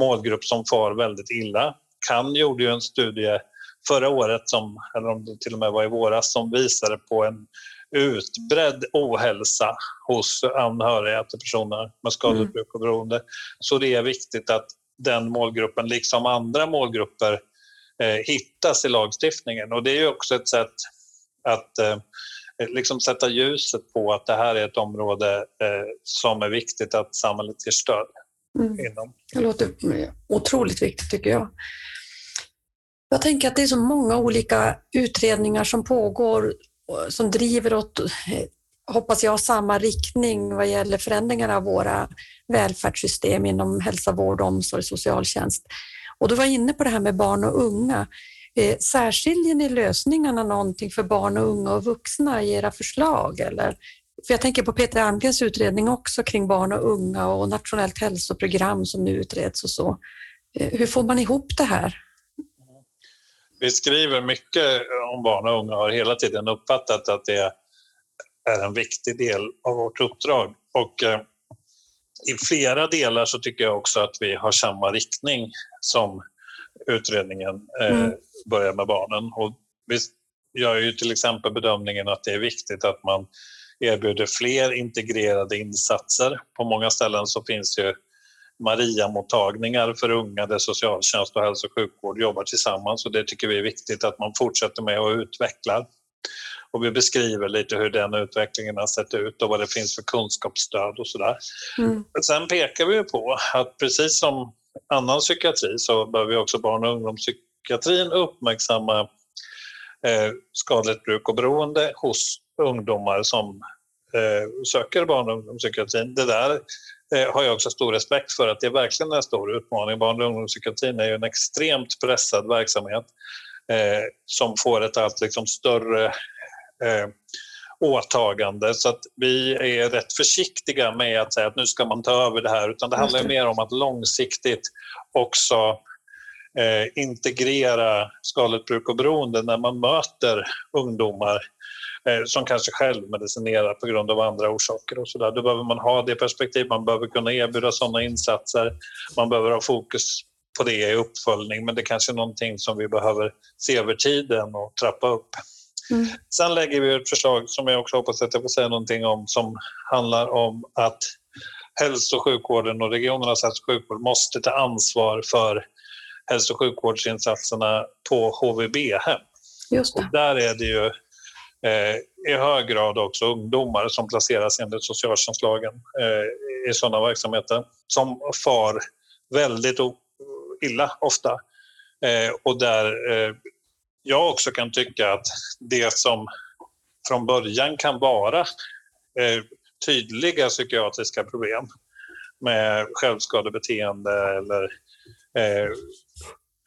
målgrupp som far väldigt illa. CAN gjorde ju en studie förra året, som, eller om det till och med var i våras, som visade på en utbredd ohälsa hos anhöriga till personer med skadligt bruk och beroende. Så det är viktigt att den målgruppen, liksom andra målgrupper, eh, hittas i lagstiftningen. Och det är ju också ett sätt att eh, liksom sätta ljuset på att det här är ett område eh, som är viktigt att samhället ger stöd mm. inom. Det låter otroligt viktigt tycker jag. Jag tänker att det är så många olika utredningar som pågår som driver åt, eh, hoppas jag, samma riktning vad gäller förändringar av våra välfärdssystem inom hälsa, vård, omsorg, socialtjänst. Och du var inne på det här med barn och unga. Eh, särskiljer ni lösningarna någonting för barn och unga och vuxna i era förslag? Eller? För jag tänker på Peter Almgrens utredning också kring barn och unga och nationellt hälsoprogram som nu utreds och så. Eh, hur får man ihop det här? Vi skriver mycket om barn och unga och har hela tiden uppfattat att det är en viktig del av vårt uppdrag. Och eh, i flera delar så tycker jag också att vi har samma riktning som utredningen eh, mm. börjar med barnen. Och vi gör ju till exempel bedömningen att det är viktigt att man erbjuder fler integrerade insatser. På många ställen så finns ju Maria-mottagningar för unga där socialtjänst och hälso och sjukvård jobbar tillsammans och det tycker vi är viktigt att man fortsätter med och utvecklar. Och vi beskriver lite hur den utvecklingen har sett ut och vad det finns för kunskapsstöd och sådär. Mm. Sen pekar vi på att precis som annan psykiatri så behöver vi också barn och ungdomspsykiatrin uppmärksamma eh, skadligt bruk och beroende hos ungdomar som eh, söker barn och ungdomspsykiatrin. Det där eh, har jag också stor respekt för att det är verkligen en stor utmaning. Barn och ungdomspsykiatrin är ju en extremt pressad verksamhet eh, som får ett allt liksom större eh, åtagande så att vi är rätt försiktiga med att säga att nu ska man ta över det här utan det handlar mer om att långsiktigt också eh, integrera skadligt bruk och beroende när man möter ungdomar eh, som kanske själv medicinerar på grund av andra orsaker och så där. Då behöver man ha det perspektivet, man behöver kunna erbjuda sådana insatser, man behöver ha fokus på det i uppföljning men det kanske är någonting som vi behöver se över tiden och trappa upp. Mm. Sen lägger vi ett förslag som jag också hoppas att jag får säga någonting om som handlar om att hälso och sjukvården och regionernas hälso och sjukvård måste ta ansvar för hälso och sjukvårdsinsatserna på HVB-hem. Där är det ju eh, i hög grad också ungdomar som placeras enligt socialtjänstlagen eh, i sådana verksamheter som far väldigt illa ofta. Eh, och där eh, jag också kan tycka att det som från början kan vara eh, tydliga psykiatriska problem med självskadebeteende eller eh,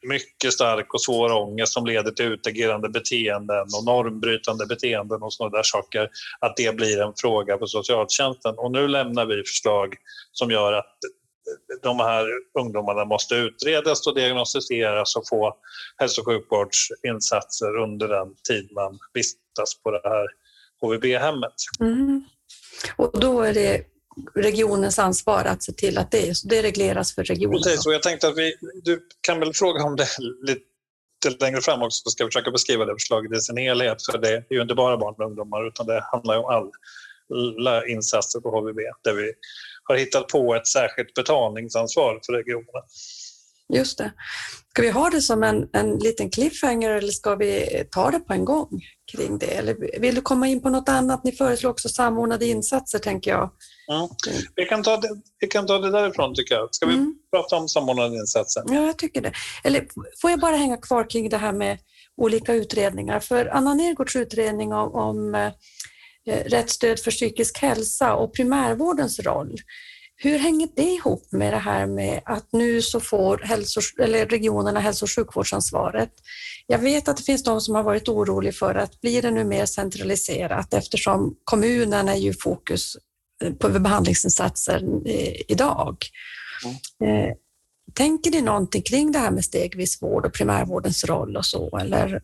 mycket stark och svår ångest som leder till utagerande beteenden och normbrytande beteenden och sådana där saker, att det blir en fråga för socialtjänsten. Och nu lämnar vi förslag som gör att de här ungdomarna måste utredas och diagnostiseras och få hälso och sjukvårdsinsatser under den tid man vistas på det här HVB-hemmet. Mm. Och då är det regionens ansvar att se till att det, är, det regleras för regionen. Precis, och jag tänkte att vi, du kan väl fråga om det lite längre fram också, så ska vi försöka beskriva det förslaget i sin helhet, för det är ju inte bara barn och ungdomar, utan det handlar om alla insatser på HVB, där vi har hittat på ett särskilt betalningsansvar för regionerna. Just det. Ska vi ha det som en, en liten cliffhanger eller ska vi ta det på en gång kring det? Eller vill du komma in på något annat? Ni föreslår också samordnade insatser, tänker jag. Mm. Vi, kan ta det, vi kan ta det därifrån, tycker jag. Ska vi mm. prata om samordnade insatser? Ja, jag tycker det. Eller får jag bara hänga kvar kring det här med olika utredningar? För Anna Nergårds utredning om, om eh, rätt stöd för psykisk hälsa och primärvårdens roll hur hänger det ihop med det här med att nu så får hälso, eller regionerna hälso och sjukvårdsansvaret? Jag vet att det finns de som har varit oroliga för att blir det nu mer centraliserat eftersom kommunen är ju fokus på behandlingsinsatser idag. Mm. Tänker ni någonting kring det här med stegvis vård och primärvårdens roll och så, eller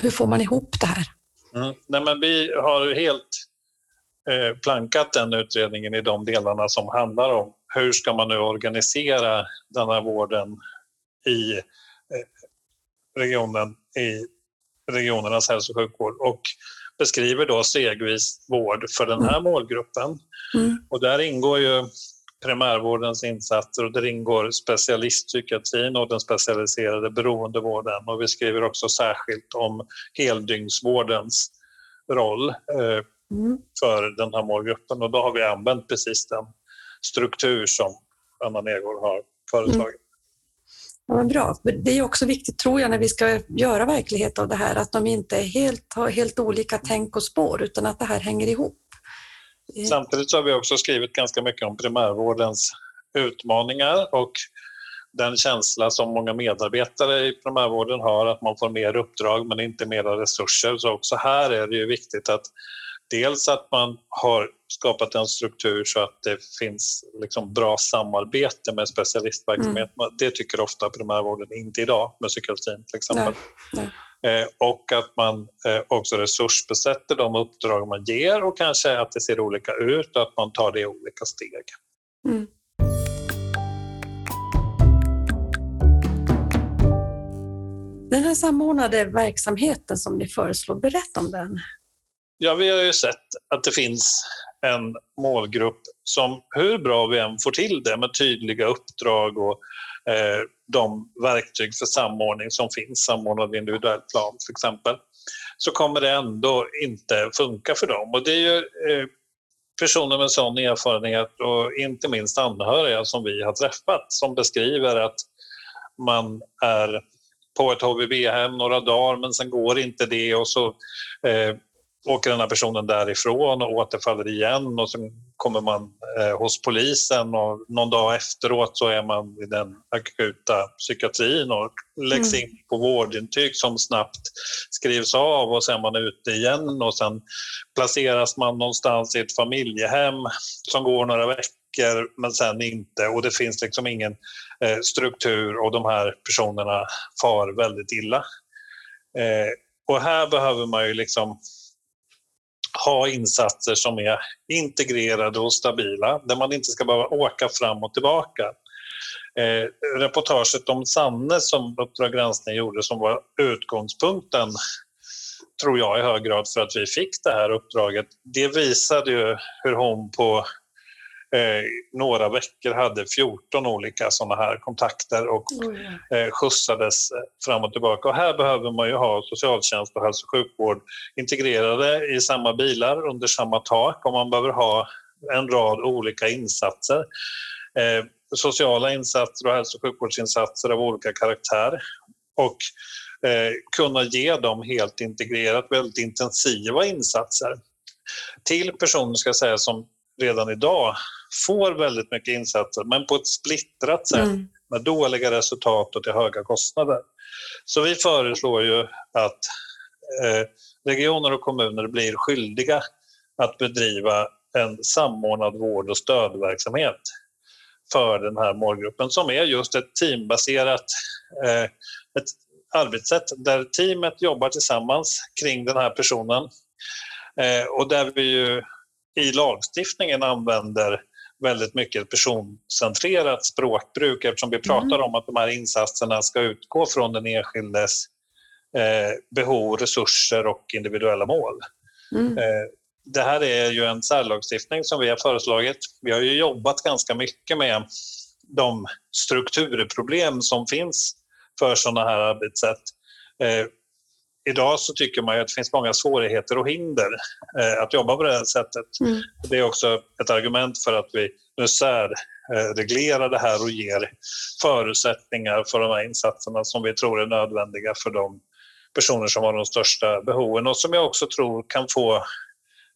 hur får man ihop det här? Mm. Nej, men vi har helt eh, plankat den utredningen i de delarna som handlar om hur ska man nu organisera den här vården i eh, regionen, i regionernas hälso och sjukvård och beskriver då stegvis vård för den här mm. målgruppen. Mm. Och där ingår ju primärvårdens insatser och där ingår specialistpsykiatrin och den specialiserade beroendevården. Och vi skriver också särskilt om heldygnsvårdens roll eh, mm. för den här målgruppen och då har vi använt precis den struktur som Anna Nergård har föreslagit. Mm. Ja, bra. Det är också viktigt, tror jag, när vi ska göra verklighet av det här, att de inte helt, har helt olika tänk och spår, utan att det här hänger ihop. Samtidigt så har vi också skrivit ganska mycket om primärvårdens utmaningar och den känsla som många medarbetare i primärvården har att man får mer uppdrag men inte mera resurser. Så också här är det ju viktigt att dels att man har skapat en struktur så att det finns liksom bra samarbete med specialistverksamhet. Mm. Det tycker ofta primärvården inte idag med psykiatrin till exempel. Nej, nej. Eh, och att man eh, också resursbesätter de uppdrag man ger och kanske att det ser olika ut och att man tar det i olika steg. Mm. Den här samordnade verksamheten som ni föreslår, berätta om den. Ja, vi har ju sett att det finns en målgrupp som hur bra vi än får till det med tydliga uppdrag och eh, de verktyg för samordning som finns, samordnad individuell plan till exempel, så kommer det ändå inte funka för dem. Och det är ju eh, personer med sån erfarenhet och inte minst anhöriga som vi har träffat som beskriver att man är på ett HVB-hem några dagar men sen går inte det och så eh, åker den här personen därifrån och återfaller igen och sen kommer man eh, hos polisen och någon dag efteråt så är man i den akuta psykiatrin och läggs mm. in på vårdintyg som snabbt skrivs av och sen är man ute igen och sen placeras man någonstans i ett familjehem som går några veckor men sen inte och det finns liksom ingen eh, struktur och de här personerna far väldigt illa. Eh, och här behöver man ju liksom ha insatser som är integrerade och stabila, där man inte ska behöva åka fram och tillbaka. Eh, reportaget om Sanne som Uppdrag granskning gjorde som var utgångspunkten tror jag i hög grad för att vi fick det här uppdraget. Det visade ju hur hon på eh, några veckor hade 14 olika sådana här kontakter och eh, skjutsades fram och tillbaka. Och här behöver man ju ha socialtjänst och hälso och sjukvård integrerade i samma bilar under samma tak och man behöver ha en rad olika insatser. Eh, sociala insatser och hälso och sjukvårdsinsatser av olika karaktär. Och eh, kunna ge dem helt integrerat väldigt intensiva insatser till personer ska säga, som redan idag får väldigt mycket insatser men på ett splittrat sätt mm. med dåliga resultat och till höga kostnader. Så vi föreslår ju att eh, regioner och kommuner blir skyldiga att bedriva en samordnad vård och stödverksamhet för den här målgruppen som är just ett teambaserat eh, ett arbetssätt där teamet jobbar tillsammans kring den här personen eh, och där vi ju i lagstiftningen använder väldigt mycket personcentrerat språkbruk eftersom vi pratar mm. om att de här insatserna ska utgå från den enskildes eh, behov, resurser och individuella mål. Mm. Eh, det här är ju en särlagstiftning som vi har föreslagit. Vi har ju jobbat ganska mycket med de strukturproblem som finns för sådana här arbetssätt. Eh, idag så tycker man att det finns många svårigheter och hinder eh, att jobba på det här sättet. Mm. Det är också ett argument för att vi nu särreglerar det här och ger förutsättningar för de här insatserna som vi tror är nödvändiga för de personer som har de största behoven och som jag också tror kan få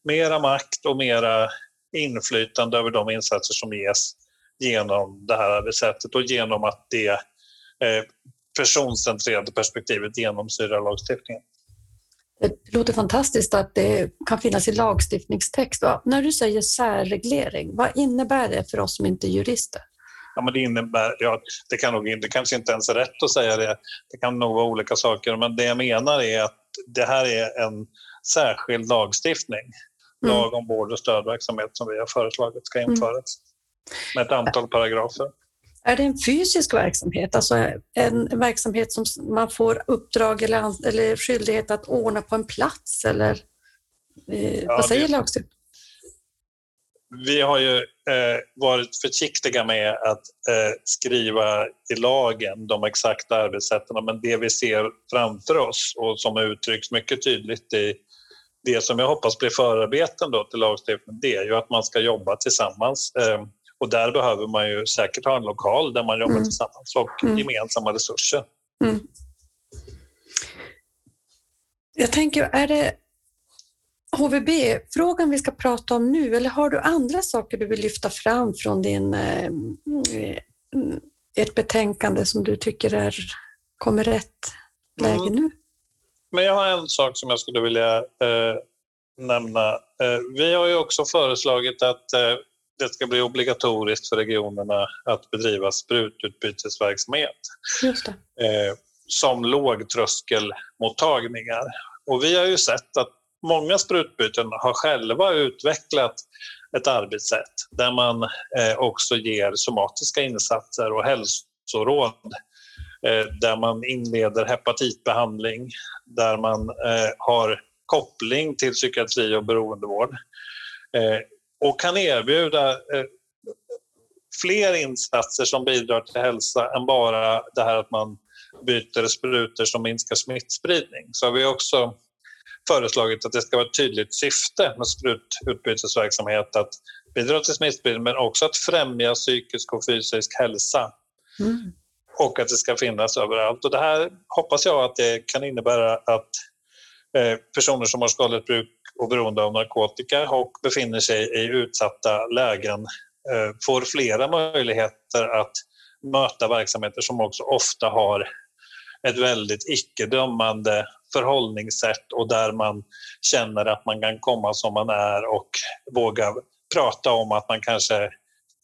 mera makt och mera inflytande över de insatser som ges genom det här arbetssättet och genom att det eh, personcentrerade perspektivet genomsyrar lagstiftningen. Det låter fantastiskt att det kan finnas i lagstiftningstext. När du säger särreglering, vad innebär det för oss som inte är jurister? Ja, men det innebär, ja, det, kan nog, det kanske inte ens är rätt att säga det. Det kan nog vara olika saker, men det jag menar är att det här är en särskild lagstiftning. Mm. Lag om vård och stödverksamhet som vi har föreslagit ska mm. införas. Med ett antal paragrafer. Är det en fysisk verksamhet, alltså en verksamhet som man får uppdrag eller, eller skyldighet att ordna på en plats? Eller, eh, ja, vad säger lagstiftningen? Vi har ju eh, varit försiktiga med att eh, skriva i lagen de exakta arbetssätten men det vi ser framför oss och som uttrycks mycket tydligt i det som jag hoppas blir förarbeten då till lagstiftningen det är ju att man ska jobba tillsammans. Eh, och där behöver man ju säkert ha en lokal där man jobbar mm. tillsammans och mm. gemensamma resurser. Mm. Jag tänker, är det HVB-frågan vi ska prata om nu eller har du andra saker du vill lyfta fram från din, eh, ert betänkande som du tycker är, kommer rätt läge mm. nu? Men jag har en sak som jag skulle vilja eh, nämna. Eh, vi har ju också föreslagit att eh, det ska bli obligatoriskt för regionerna att bedriva sprututbytesverksamhet. Eh, som lågtröskelmottagningar. Och vi har ju sett att många sprutbyten har själva utvecklat ett arbetssätt där man eh, också ger somatiska insatser och hälsoråd eh, där man inleder hepatitbehandling, där man eh, har koppling till psykiatri och beroendevård och kan erbjuda fler insatser som bidrar till hälsa än bara det här att man byter sprutor som minskar smittspridning. Så har vi också föreslagit att det ska vara ett tydligt syfte med sprututbytesverksamhet att bidra till smittspridning men också att främja psykisk och fysisk hälsa. Mm. Och att det ska finnas överallt. Och det här hoppas jag att det kan innebära att eh, personer som har skadligt bruk och beroende av narkotika och befinner sig i utsatta lägen eh, får flera möjligheter att möta verksamheter som också ofta har ett väldigt icke-dömande förhållningssätt och där man känner att man kan komma som man är och våga prata om att man kanske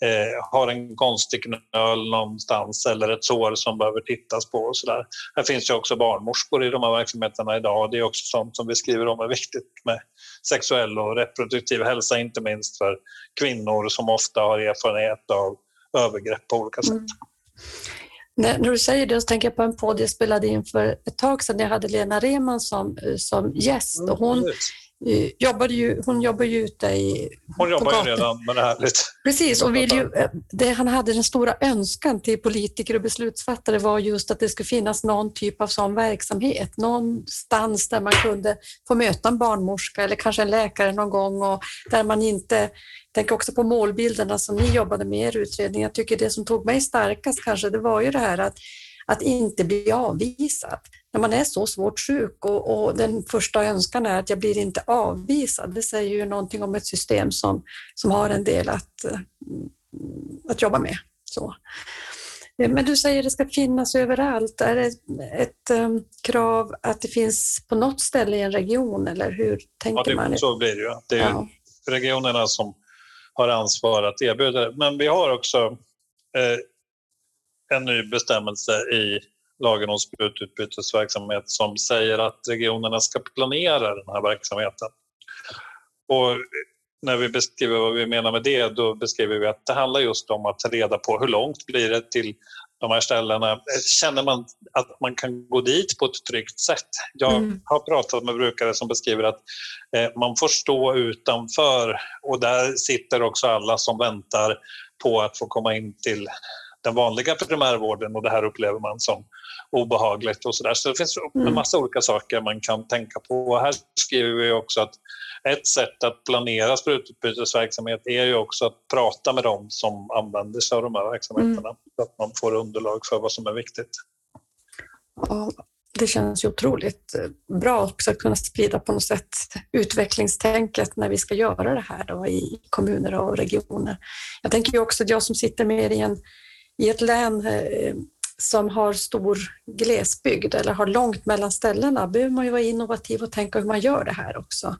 eh, har en konstig knöl någonstans eller ett sår som behöver tittas på. Och så där. Här finns ju också barnmorskor i de här verksamheterna idag. Det är också sånt som vi skriver om är viktigt med sexuell och reproduktiv hälsa, inte minst för kvinnor som ofta har erfarenhet av övergrepp på olika sätt. Mm. När, du säger det så tänker jag på en podd jag spelade in för ett tag sedan. Jag hade Lena Rehman som, som gäst och hon, mm, jobbade ju, hon jobbar ju ute i... Hon jobbar ju redan, men det är härligt. Precis, och vill ju, det han hade den stora önskan till politiker och beslutsfattare var just att det skulle finnas någon typ av sån verksamhet. Någonstans där man kunde få möta en barnmorska eller kanske en läkare någon gång och där man inte tänker också på målbilderna som ni jobbade med i er utredning. Jag tycker det som tog mig starkast kanske, det var ju det här att, att inte bli avvisad. När man är så svårt sjuk och, och, den första önskan är att jag blir inte avvisad, det säger ju någonting om ett system som, som har en del att, mm, att jobba med. Så. Men du säger att det ska finnas överallt. Är det ett um, krav att det finns på något ställe i en region eller hur tänker ja, det, man? Så blir det ju. Det är ja. regionerna som har ansvar att erbjuda det. Men vi har också eh, en ny bestämmelse i lagen om sprututbytesverksamhet som säger att regionerna ska planera den här verksamheten. Och när vi beskriver vad vi menar med det, då beskriver vi att det handlar just om att ta reda på hur långt blir det till de här ställena. Känner man att man kan gå dit på ett tryggt sätt? Jag mm. har pratat med brukare som beskriver att eh, man får stå utanför och där sitter också alla som väntar på att få komma in till den vanliga primärvården och det här upplever man som obehagligt och sådär. Så det finns en mm. massa olika saker man kan tänka på. Och här skriver vi också att ett sätt att planera sprututbytesverksamhet är ju också att prata med dem som använder sig av de här verksamheterna mm. så att man får underlag för vad som är viktigt. Ja, det känns ju otroligt bra också att kunna sprida på något sätt utvecklingstänket när vi ska göra det här då i kommuner och regioner. Jag tänker ju också att jag som sitter mer i, en, i ett län eh, som har stor glesbygd eller har långt mellan ställena behöver man ju vara innovativ och tänka hur man gör det här också.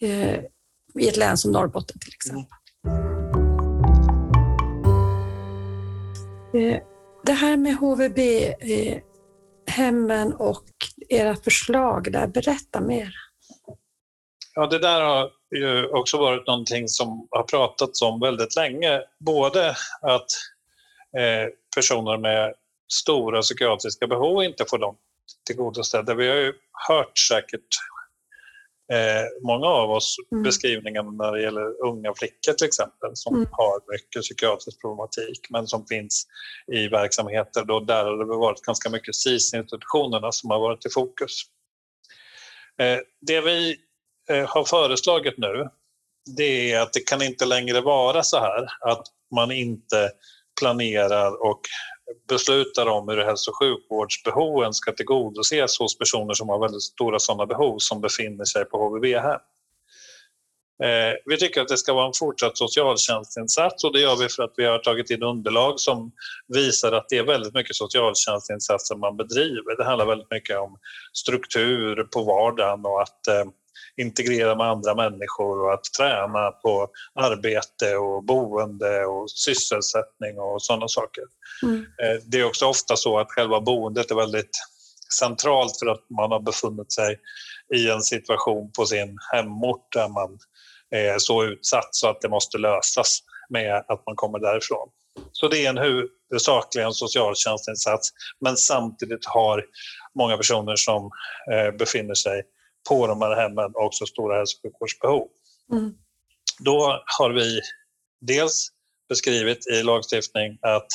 Eh, I ett län som Norrbotten till exempel. Eh, det här med HVB-hemmen och era förslag där, berätta mer. Ja, det där har ju också varit någonting som har pratats om väldigt länge. Både att personer med stora psykiatriska behov inte får dem tillgodosedda. Vi har ju hört säkert eh, många av oss mm. beskrivningen när det gäller unga flickor till exempel som mm. har mycket psykiatrisk problematik men som finns i verksamheter då där har det varit ganska mycket SIS-institutionerna som har varit i fokus. Eh, det vi eh, har föreslagit nu det är att det kan inte längre vara så här att man inte planerar och beslutar om hur hälso och sjukvårdsbehoven ska tillgodoses hos personer som har väldigt stora sådana behov som befinner sig på HVB-hem. Eh, vi tycker att det ska vara en fortsatt socialtjänstinsats och det gör vi för att vi har tagit in underlag som visar att det är väldigt mycket socialtjänstinsatser man bedriver. Det handlar väldigt mycket om struktur på vardagen och att eh, integrera med andra människor och att träna på arbete och boende och sysselsättning och sådana saker. Mm. Eh, det är också ofta så att själva boendet är väldigt centralt för att man har befunnit sig i en situation på sin hemort där man är så utsatt så att det måste lösas med att man kommer därifrån. Så det är en huvudsakligen socialtjänstinsats men samtidigt har många personer som eh, befinner sig på de här hemmen också stora hälso och sjukvårdsbehov. Mm. Då har vi dels beskrivit i lagstiftning att,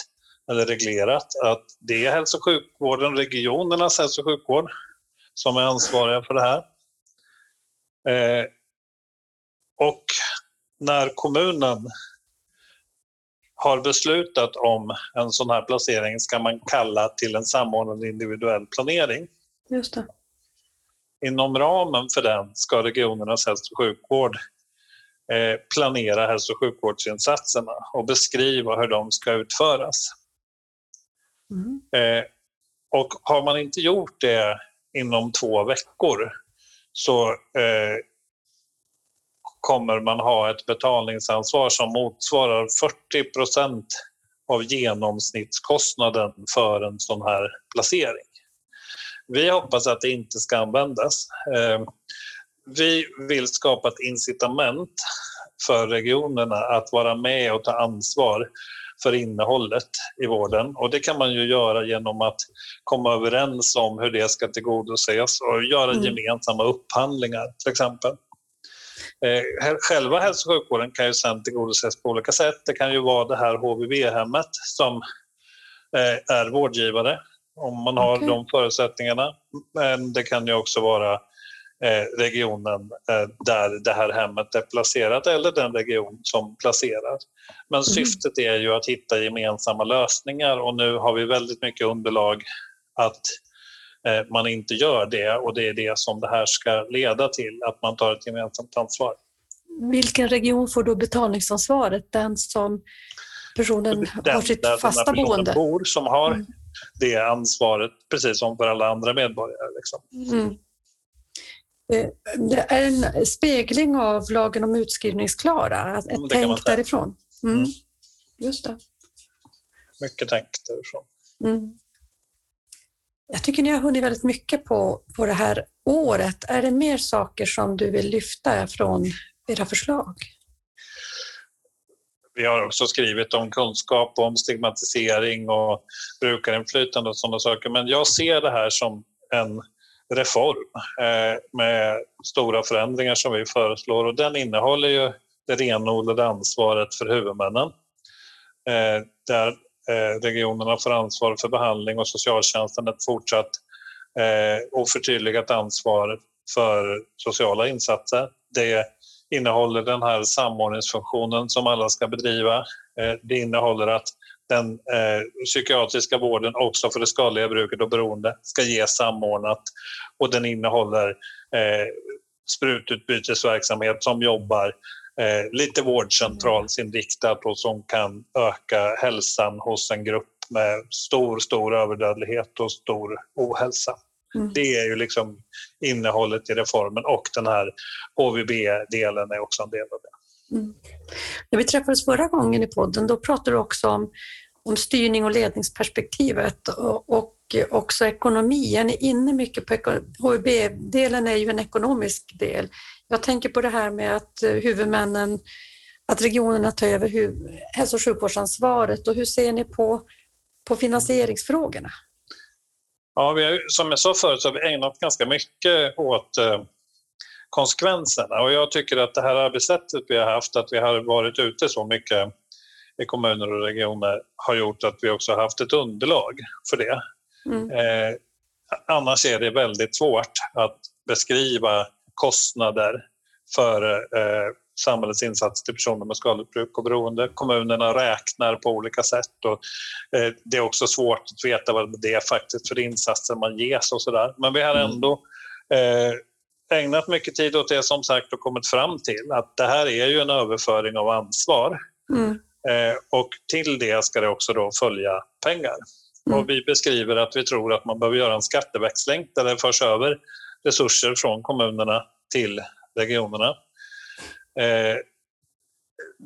eller reglerat att det är hälso och sjukvården, regionernas hälso och sjukvård, som är ansvariga för det här. Eh, och när kommunen har beslutat om en sån här placering ska man kalla till en samordnad individuell planering. Just det. Inom ramen för den ska regionernas hälso och sjukvård eh, planera hälso och sjukvårdsinsatserna och beskriva hur de ska utföras. Mm. Eh, och har man inte gjort det inom två veckor så eh, kommer man ha ett betalningsansvar som motsvarar 40 procent av genomsnittskostnaden för en sån här placering. Vi hoppas att det inte ska användas. Ehm, vi vill skapa ett incitament för regionerna att vara med och ta ansvar för innehållet i vården. Och det kan man ju göra genom att komma överens om hur det ska tillgodoses och göra mm. gemensamma upphandlingar till exempel. Eh, själva hälso och sjukvården kan ju sen tillgodoses på olika sätt. Det kan ju vara det här HVB-hemmet som eh, är vårdgivare om man har okay. de förutsättningarna. Men det kan ju också vara eh, regionen eh, där det här hemmet är placerat eller den region som placerar. Men mm. syftet är ju att hitta gemensamma lösningar och nu har vi väldigt mycket underlag att eh, man inte gör det och det är det som det här ska leda till, att man tar ett gemensamt ansvar. Vilken region får då betalningsansvaret? Den som personen den, har sitt fasta boende? bor som har mm det ansvaret precis som för alla andra medborgare. Liksom. Mm. Eh, det är en spegling av lagen om utskrivningsklara, ett mm, tänk därifrån. Mm. Mm. Just det. Mycket tänk därifrån. Mm. Jag tycker ni har hunnit väldigt mycket på, på det här året. Är det mer saker som du vill lyfta från era förslag? Vi har också skrivit om kunskap om stigmatisering och brukarinflytande och sådana saker. Men jag ser det här som en reform eh, med stora förändringar som vi föreslår och den innehåller ju det renodlade ansvaret för huvudmännen. Eh, där eh, regionerna får ansvar för behandling och socialtjänsten ett fortsatt eh, och förtydligat ansvar för sociala insatser. Det innehåller den här samordningsfunktionen som alla ska bedriva. Eh, det innehåller att den eh, psykiatriska vården också för det skadliga bruket och beroende ska ges samordnat och den innehåller eh, sprututbytesverksamhet som jobbar eh, lite vårdcentralsinriktat och som kan öka hälsan hos en grupp med stor, stor överdödlighet och stor ohälsa. Mm. Det är ju liksom innehållet i reformen och den här HVB-delen är också en del av det. Mm. När vi träffades förra gången i podden då pratade du också om, om styrning och ledningsperspektivet och, och också ekonomi. Är ni inne mycket på HVB-delen är ju en ekonomisk del. Jag tänker på det här med att eh, huvudmännen, att regionerna tar över hälso och sjukvårdsansvaret och hur ser ni på, på finansieringsfrågorna? Ja, vi har, som jag sa förut så har vi ägnat ganska mycket åt eh, konsekvenserna och jag tycker att det här arbetssättet vi har haft, att vi har varit ute så mycket i kommuner och regioner har gjort att vi också har haft ett underlag för det. Mm. Eh, annars är det väldigt svårt att beskriva kostnader för eh, samhällets insats till personer med skadligt bruk och beroende. Kommunerna räknar på olika sätt och eh, det är också svårt att veta vad det är faktiskt för insatser man ges och sådär. Men vi har mm. ändå eh, ägnat mycket tid åt det som sagt och kommit fram till att det här är ju en överföring av ansvar. Mm. Eh, och till det ska det också då följa pengar. Mm. Och vi beskriver att vi tror att man behöver göra en skatteväxling där det förs över resurser från kommunerna till regionerna. Eh,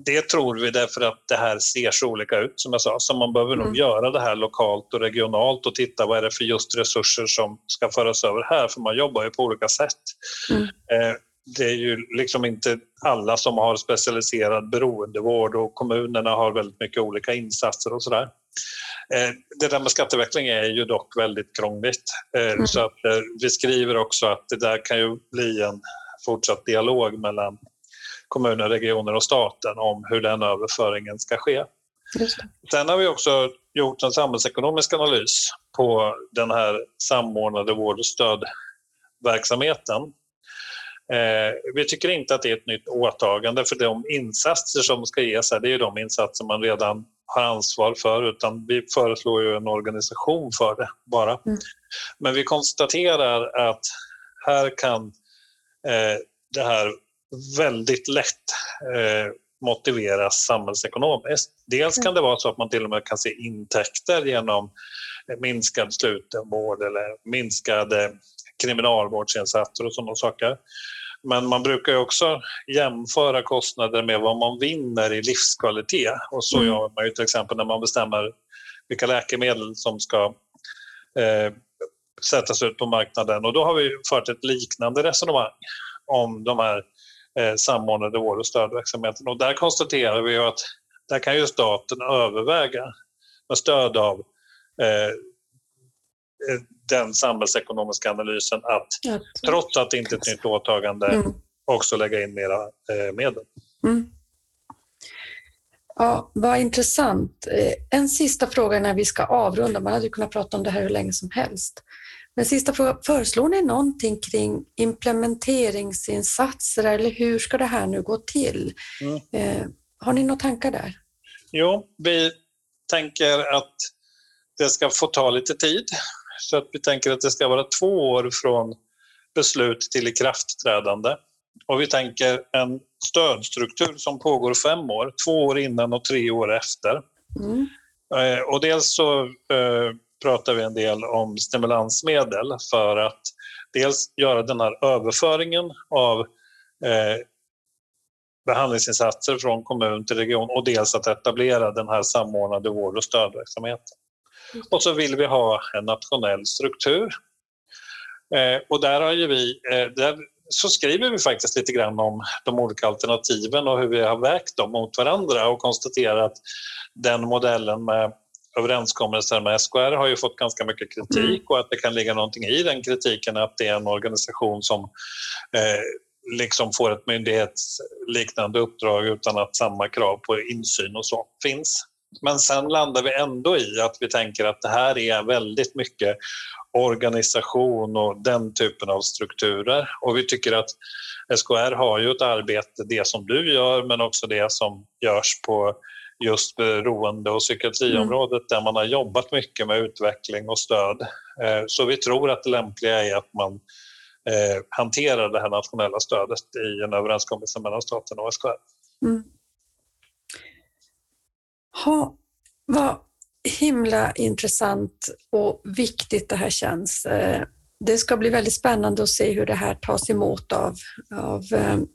det tror vi därför att det här ser så olika ut som jag sa. Så man behöver mm. nog göra det här lokalt och regionalt och titta vad är det för just resurser som ska föras över här för man jobbar ju på olika sätt. Mm. Eh, det är ju liksom inte alla som har specialiserad beroendevård och kommunerna har väldigt mycket olika insatser och sådär. Eh, det där med skatteväxling är ju dock väldigt krångligt. Mm. Så att vi skriver också att det där kan ju bli en fortsatt dialog mellan kommuner, regioner och staten om hur den överföringen ska ske. Sen har vi också gjort en samhällsekonomisk analys på den här samordnade vård och stödverksamheten. Eh, vi tycker inte att det är ett nytt åtagande för de insatser som ska ges här, det är de insatser man redan har ansvar för utan vi föreslår ju en organisation för det bara. Mm. Men vi konstaterar att här kan eh, det här väldigt lätt eh, motiveras samhällsekonomiskt. Dels kan det vara så att man till och med kan se intäkter genom minskad slutenvård eller minskade kriminalvårdsinsatser och sådana saker. Men man brukar också jämföra kostnader med vad man vinner i livskvalitet. Och så mm. gör man ju till exempel när man bestämmer vilka läkemedel som ska eh, sättas ut på marknaden. Och då har vi fört ett liknande resonemang om de här eh, samordnade vård och stödverksamheterna. Och där konstaterar vi att där kan ju staten överväga med stöd av eh, den samhällsekonomiska analysen att ja. trots att det inte är ett nytt åtagande mm. också lägga in mera eh, medel. Mm. Ja, vad intressant. Eh, en sista fråga när vi ska avrunda. Man hade kunnat prata om det här hur länge som helst. Men sista fråga, föreslår ni någonting kring implementeringsinsatser eller hur ska det här nu gå till? Mm. Eh, har ni några tankar där? Jo, vi tänker att det ska få ta lite tid. Så att vi tänker att det ska vara två år från beslut till ikraftträdande. Och vi tänker en stödstruktur som pågår fem år, två år innan och tre år efter. Mm. Eh, och dels så eh, pratar vi en del om stimulansmedel för att dels göra den här överföringen av eh, behandlingsinsatser från kommun till region och dels att etablera den här samordnade vård och stödverksamheten. Och så vill vi ha en nationell struktur. Eh, och där har ju vi, eh, där så skriver vi faktiskt lite grann om de olika alternativen och hur vi har vägt dem mot varandra och konstaterar att den modellen med överenskommelser med SKR har ju fått ganska mycket kritik mm. och att det kan ligga någonting i den kritiken att det är en organisation som eh, liksom får ett myndighetsliknande uppdrag utan att samma krav på insyn och så finns. Men sen landar vi ändå i att vi tänker att det här är väldigt mycket organisation och den typen av strukturer. Och vi tycker att SKR har ju ett arbete, det som du gör men också det som görs på just beroende och psykiatriområdet mm. där man har jobbat mycket med utveckling och stöd. Eh, så vi tror att det lämpliga är att man eh, hanterar det här nationella stödet i en överenskommelse mellan staten och SKR. Mm. Ha, vad, himla intressant och viktigt det här känns. Eh, det ska bli väldigt spännande att se hur det här tas emot av, av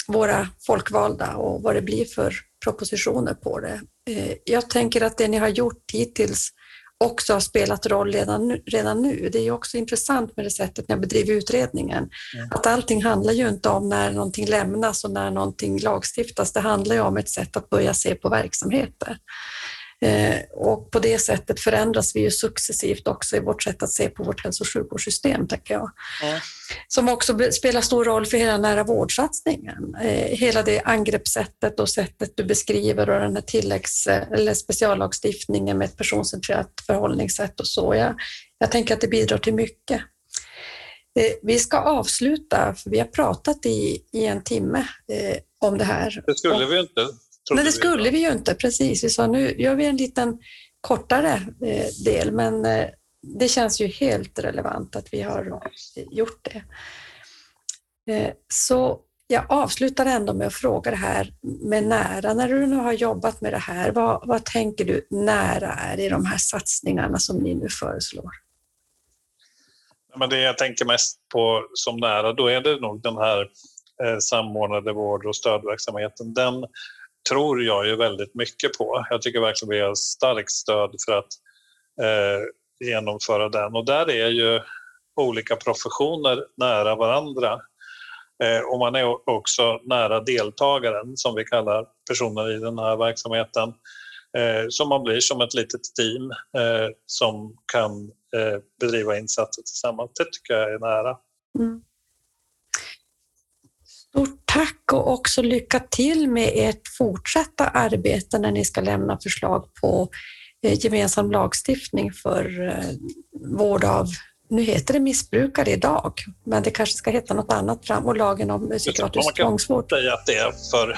våra folkvalda och vad det blir för propositioner på det. Eh, jag tänker att det ni har gjort hittills också har spelat roll redan, redan nu. Det är också intressant med det sättet ni har bedrivit utredningen. Mm. Att allting handlar ju inte om när någonting lämnas och när någonting lagstiftas. Det handlar ju om ett sätt att börja se på verksamheter. Eh, och på det sättet förändras vi ju successivt också i vårt sätt att se på vårt hälso och sjukvårdssystem, tänker jag. Mm. Som också spelar stor roll för hela nära vårdsatsningen. Eh, hela det angreppssättet och sättet du beskriver och den här tilläggs eller speciallagstiftningen med ett personcentrerat förhållningssätt och så. Jag, jag tänker att det bidrar till mycket. Eh, vi ska avsluta, för vi har pratat i, i en timme om det här. Det skulle vi inte. Men det skulle vi ju inte, precis. Vi sa nu gör vi en liten kortare eh, del, men eh, det känns ju helt relevant att vi har gjort det. Eh, så jag avslutar ändå med att fråga det här med nära. När du nu har jobbat med det här, vad, vad tänker du nära är i de här satsningarna som ni nu föreslår? Men det jag tänker mest på som nära, då är det nog den här samordnade vård och stödverksamheten. Den tror jag ju väldigt mycket på. Jag tycker verkligen vi har starkt stöd för att eh, genomföra den och där är ju olika professioner nära varandra. Eh, och man är också nära deltagaren som vi kallar personer i den här verksamheten. Eh, så man blir som ett litet team eh, som kan eh, bedriva insatser tillsammans. Det tycker jag är nära. Mm. Stort tack och också lycka till med ert fortsatta arbete när ni ska lämna förslag på eh, gemensam lagstiftning för eh, vård av, nu heter det missbrukare idag, men det kanske ska heta något annat fram och lagen om psykiatrisk tvångsvård. Man kan säga att det är för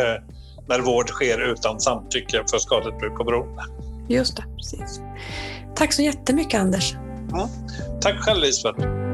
eh, när vård sker utan samtycke för skadligt bruk och beroende. Just det, precis. Tack så jättemycket Anders. Ja. Tack själv Lisbeth.